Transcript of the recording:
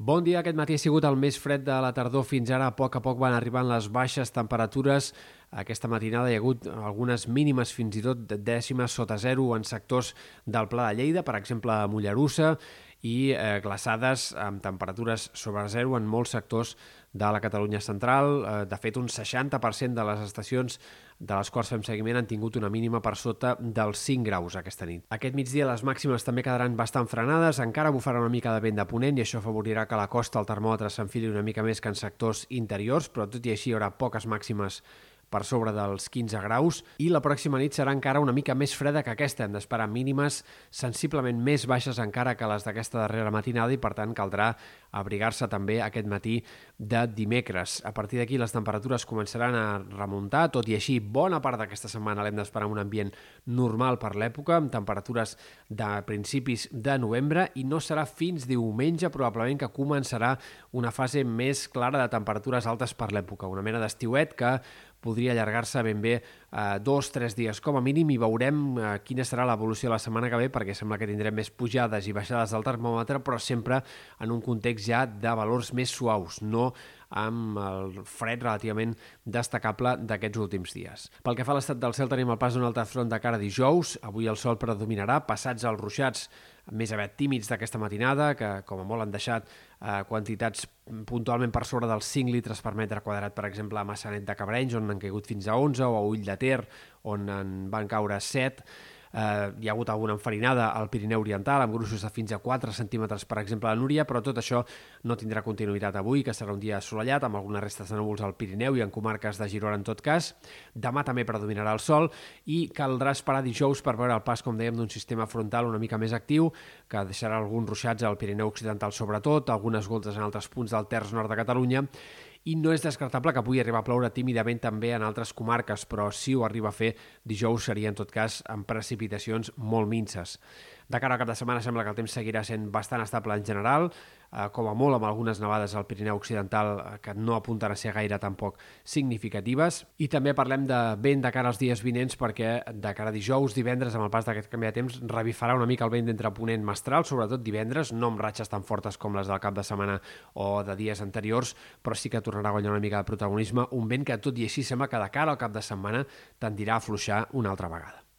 Bon dia, aquest matí ha sigut el més fred de la tardor fins ara. A poc a poc van arribant les baixes temperatures. Aquesta matinada hi ha hagut algunes mínimes, fins i tot dècimes sota zero en sectors del Pla de Lleida, per exemple a Mollerussa, i eh, glaçades amb temperatures sobre zero en molts sectors de la Catalunya central. Eh, de fet, un 60% de les estacions de les quals fem seguiment han tingut una mínima per sota dels 5 graus aquesta nit. Aquest migdia les màximes també quedaran bastant frenades, encara bufarà una mica de vent de ponent i això afavorirà que la costa el termòmetre s'enfili una mica més que en sectors interiors, però tot i així hi haurà poques màximes per sobre dels 15 graus i la pròxima nit serà encara una mica més freda que aquesta. Hem d'esperar mínimes sensiblement més baixes encara que les d'aquesta darrera matinada i per tant caldrà abrigar-se també aquest matí de dimecres. A partir d'aquí les temperatures començaran a remuntar, tot i així bona part d'aquesta setmana l'hem d'esperar en un ambient normal per l'època, amb temperatures de principis de novembre i no serà fins diumenge probablement que començarà una fase més clara de temperatures altes per l'època, una mena d'estiuet que podria allargar-se ben bé eh, dos, tres dies. Com a mínim i veurem eh, quina serà l'evolució la setmana que ve perquè sembla que tindrem més pujades i baixades del termòmetre però sempre en un context ja de valors més suaus, no amb el fred relativament destacable d'aquests últims dies. Pel que fa a l'estat del cel, tenim el pas d'un altre front de cara dijous. Avui el sol predominarà, passats els ruixats més aviat tímids d'aquesta matinada, que com a molt han deixat eh, quantitats puntualment per sobre dels 5 litres per metre quadrat, per exemple, a Massanet de Cabrenys, on han caigut fins a 11, o a Ull de Ter, on en van caure 7, Eh, hi ha hagut alguna enfarinada al Pirineu Oriental, amb gruixos de fins a 4 centímetres, per exemple, a Núria, però tot això no tindrà continuïtat avui, que serà un dia assolellat, amb algunes restes de núvols al Pirineu i en comarques de Girona en tot cas. Demà també predominarà el sol i caldrà esperar dijous per veure el pas, com dèiem, d'un sistema frontal una mica més actiu, que deixarà alguns ruixats al Pirineu Occidental sobretot, algunes goltes en altres punts del terç nord de Catalunya, i no és descartable que pugui arribar a ploure tímidament també en altres comarques, però si ho arriba a fer, dijous seria en tot cas amb precipitacions molt minces. De cara al cap de setmana sembla que el temps seguirà sent bastant estable en general, eh, com a molt amb algunes nevades al Pirineu Occidental eh, que no apunten a ser gaire tampoc significatives. I també parlem de vent de cara als dies vinents perquè de cara a dijous, divendres, amb el pas d'aquest canvi de temps, revifarà una mica el vent d'entre ponent mestral, sobretot divendres, no amb ratxes tan fortes com les del cap de setmana o de dies anteriors, però sí que tornarà a guanyar una mica de protagonisme, un vent que tot i així sembla que de cara al cap de setmana tendirà a fluixar una altra vegada.